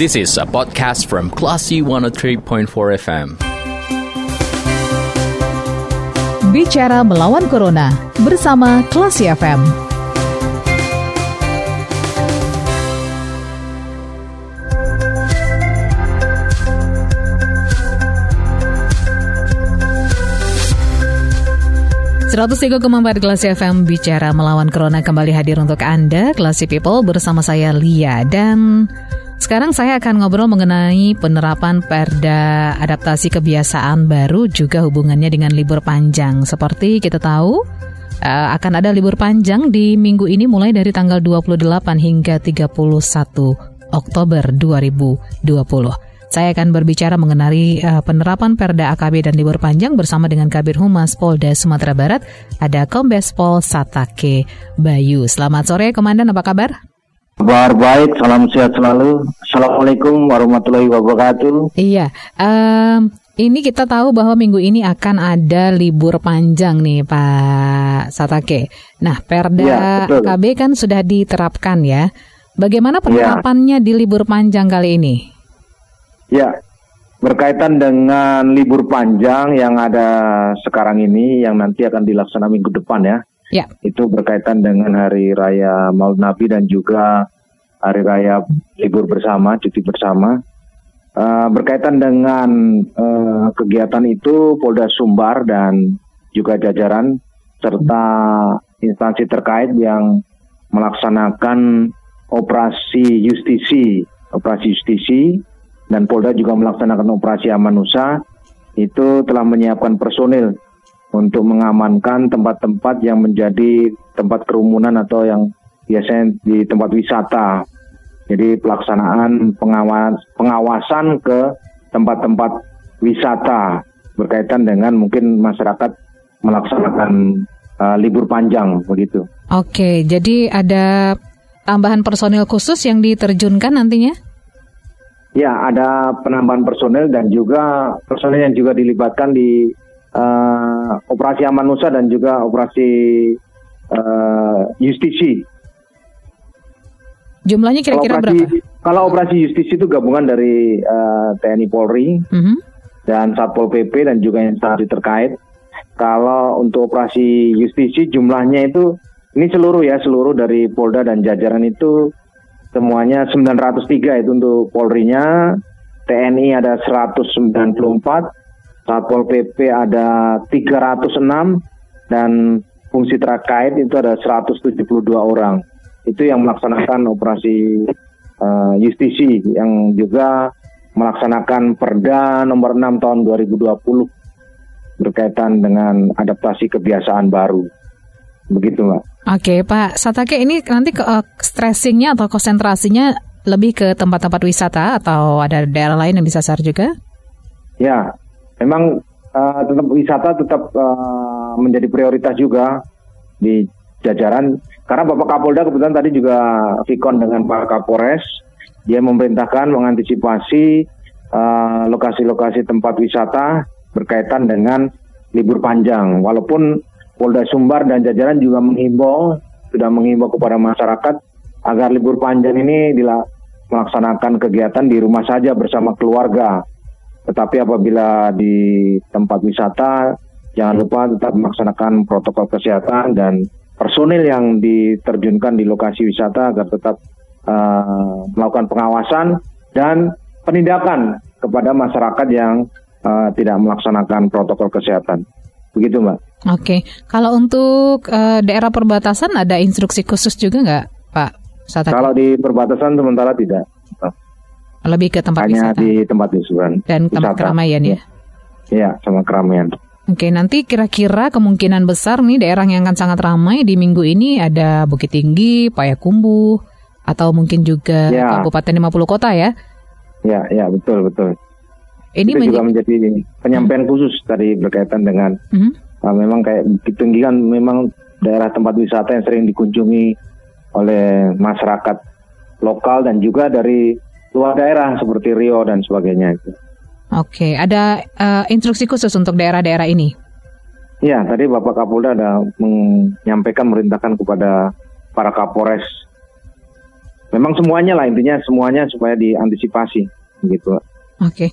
This is a podcast from Classy 103.4 FM. Bicara melawan Corona bersama Classy FM. Seratus tiga empat kelas FM bicara melawan corona kembali hadir untuk Anda, Classy People bersama saya Lia dan sekarang saya akan ngobrol mengenai penerapan perda adaptasi kebiasaan baru juga hubungannya dengan libur panjang. Seperti kita tahu, uh, akan ada libur panjang di minggu ini mulai dari tanggal 28 hingga 31 Oktober 2020. Saya akan berbicara mengenai uh, penerapan Perda AKB dan libur panjang bersama dengan Kabir Humas Polda Sumatera Barat, ada Kombes Pol Satake Bayu. Selamat sore, Komandan, apa kabar? Kabar baik, salam sehat selalu. Assalamualaikum warahmatullahi wabarakatuh. Iya, um, ini kita tahu bahwa minggu ini akan ada libur panjang nih Pak Satake. Nah, Perda ya, KB kan sudah diterapkan ya. Bagaimana iya. penerapannya ya. di libur panjang kali ini? Ya, berkaitan dengan libur panjang yang ada sekarang ini yang nanti akan dilaksanakan minggu depan ya. Ya. Itu berkaitan dengan hari raya Maulid Nabi dan juga hari raya libur bersama, cuti bersama. Uh, berkaitan dengan uh, kegiatan itu Polda Sumbar dan juga jajaran serta instansi terkait yang melaksanakan operasi justisi, operasi justisi dan Polda juga melaksanakan operasi Amanusa itu telah menyiapkan personil untuk mengamankan tempat-tempat yang menjadi tempat kerumunan atau yang biasanya di tempat wisata. Jadi pelaksanaan pengawas, pengawasan ke tempat-tempat wisata berkaitan dengan mungkin masyarakat melaksanakan uh, libur panjang begitu. Oke, jadi ada tambahan personil khusus yang diterjunkan nantinya? Ya, ada penambahan personel dan juga personel yang juga dilibatkan di uh, operasi Amanusa dan juga operasi uh, justisi. Jumlahnya kira-kira berapa? Kalau operasi justisi itu gabungan dari uh, TNI Polri mhm. -huh. dan Satpol PP dan juga instansi terkait. Kalau untuk operasi justisi jumlahnya itu ini seluruh ya seluruh dari Polda dan jajaran itu Semuanya 903 itu untuk Polri-nya, TNI ada 194, Satpol PP ada 306 dan fungsi terkait itu ada 172 orang. Itu yang melaksanakan operasi uh, justisi yang juga melaksanakan Perda nomor 6 tahun 2020 berkaitan dengan adaptasi kebiasaan baru. Begitu, Mbak. Oke, Pak Satake ini nanti ke, uh, stressingnya atau konsentrasinya lebih ke tempat-tempat wisata atau ada daerah lain yang bisa share juga? Ya, memang uh, tetap wisata tetap uh, menjadi prioritas juga di jajaran karena Bapak Kapolda kebetulan tadi juga vikon dengan Pak Kapolres dia memerintahkan mengantisipasi lokasi-lokasi uh, tempat wisata berkaitan dengan libur panjang walaupun Polda Sumbar dan jajaran juga menghimbau, sudah menghimbau kepada masyarakat agar libur panjang ini melaksanakan kegiatan di rumah saja bersama keluarga. Tetapi apabila di tempat wisata, jangan lupa tetap melaksanakan protokol kesehatan dan personil yang diterjunkan di lokasi wisata agar tetap uh, melakukan pengawasan dan penindakan kepada masyarakat yang uh, tidak melaksanakan protokol kesehatan. Begitu, Mbak. Oke, kalau untuk uh, daerah perbatasan ada instruksi khusus juga nggak, Pak? Kalau di perbatasan sementara tidak. Lebih ke tempat Hanya wisata. di tempat wisata. Dan tempat keramaian ya? Iya, sama keramaian. Oke, nanti kira-kira kemungkinan besar nih daerah yang akan sangat ramai di minggu ini ada Bukit Tinggi, Payakumbuh, atau mungkin juga ya. Kabupaten 50 kota ya? Ya, ya betul betul. Ini Itu juga menjadi penyampaian hmm. khusus tadi berkaitan dengan hmm Nah, memang kayak Bukit Tinggi kan memang daerah tempat wisata yang sering dikunjungi oleh masyarakat lokal dan juga dari luar daerah seperti Rio dan sebagainya. Oke, ada uh, instruksi khusus untuk daerah-daerah ini? Ya, tadi Bapak Kapolda ada menyampaikan merintahkan kepada para Kapolres memang semuanya lah intinya semuanya supaya diantisipasi gitu. Oke. Okay.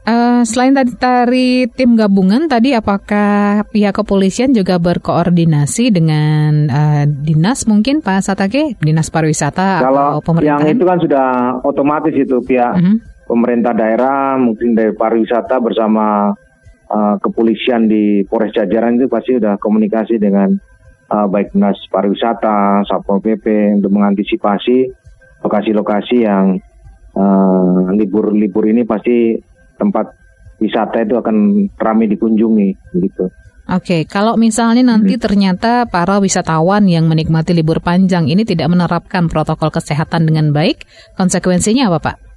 Uh, selain tadi dari tim gabungan tadi apakah pihak kepolisian juga berkoordinasi dengan uh, dinas mungkin Pak Satake dinas pariwisata Kalau atau pemerintah? Yang itu kan sudah otomatis itu pihak uh mhm. -huh. Pemerintah daerah mungkin dari pariwisata bersama uh, kepolisian di Polres Jajaran itu pasti sudah komunikasi dengan uh, baik dinas pariwisata, satpol pp untuk mengantisipasi lokasi-lokasi yang libur-libur uh, ini pasti tempat wisata itu akan ramai dikunjungi gitu. Oke, kalau misalnya nanti hmm. ternyata para wisatawan yang menikmati libur panjang ini tidak menerapkan protokol kesehatan dengan baik, konsekuensinya apa, Pak?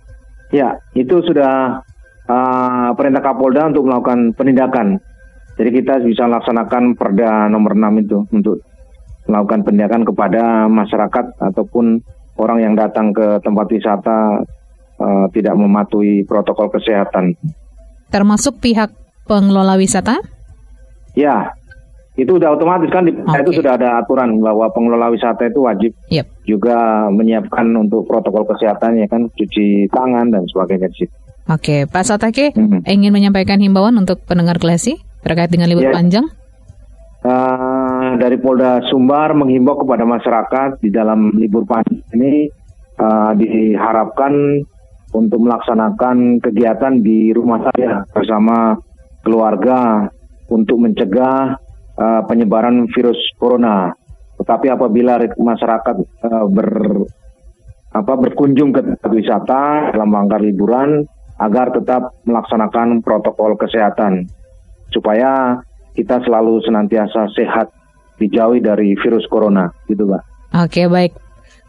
Ya, itu sudah uh, perintah Kapolda untuk melakukan penindakan. Jadi kita bisa laksanakan Perda nomor 6 itu untuk melakukan penindakan kepada masyarakat ataupun orang yang datang ke tempat wisata uh, tidak mematuhi protokol kesehatan. Termasuk pihak pengelola wisata? Ya, itu sudah otomatis kan di okay. itu sudah ada aturan bahwa pengelola wisata itu wajib yep. juga menyiapkan untuk protokol kesehatan ya kan cuci tangan dan sebagainya Oke, okay. Pak Satake hmm. ingin menyampaikan himbauan untuk pendengar klasi terkait dengan libur yeah. panjang? Uh, dari Polda Sumbar menghimbau kepada masyarakat di dalam libur panjang ini uh, diharapkan untuk melaksanakan kegiatan di rumah saya bersama keluarga untuk mencegah uh, penyebaran virus corona. Tetapi apabila masyarakat uh, ber apa berkunjung ke tempat wisata dalam rangka liburan agar tetap melaksanakan protokol kesehatan supaya kita selalu senantiasa sehat dijauhi dari virus corona gitu, Pak. Oke, baik.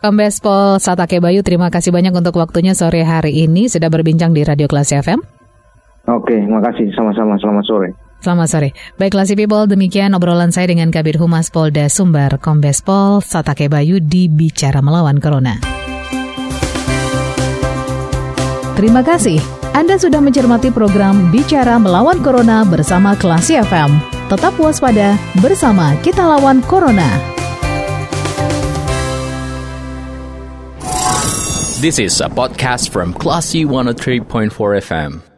Kombes Pol Satake Bayu, terima kasih banyak untuk waktunya sore hari ini sudah berbincang di Radio Kelas FM. Oke, makasih sama-sama. Selamat sore. Selamat sore. Baik, Classy People, demikian obrolan saya dengan Kabir Humas Polda Sumbar, Kombes Pol Satake Bayu di Bicara Melawan Corona. Terima kasih. Anda sudah mencermati program Bicara Melawan Corona bersama Klasi FM. Tetap waspada, bersama kita lawan Corona. This is a podcast from Classy 103.4 FM.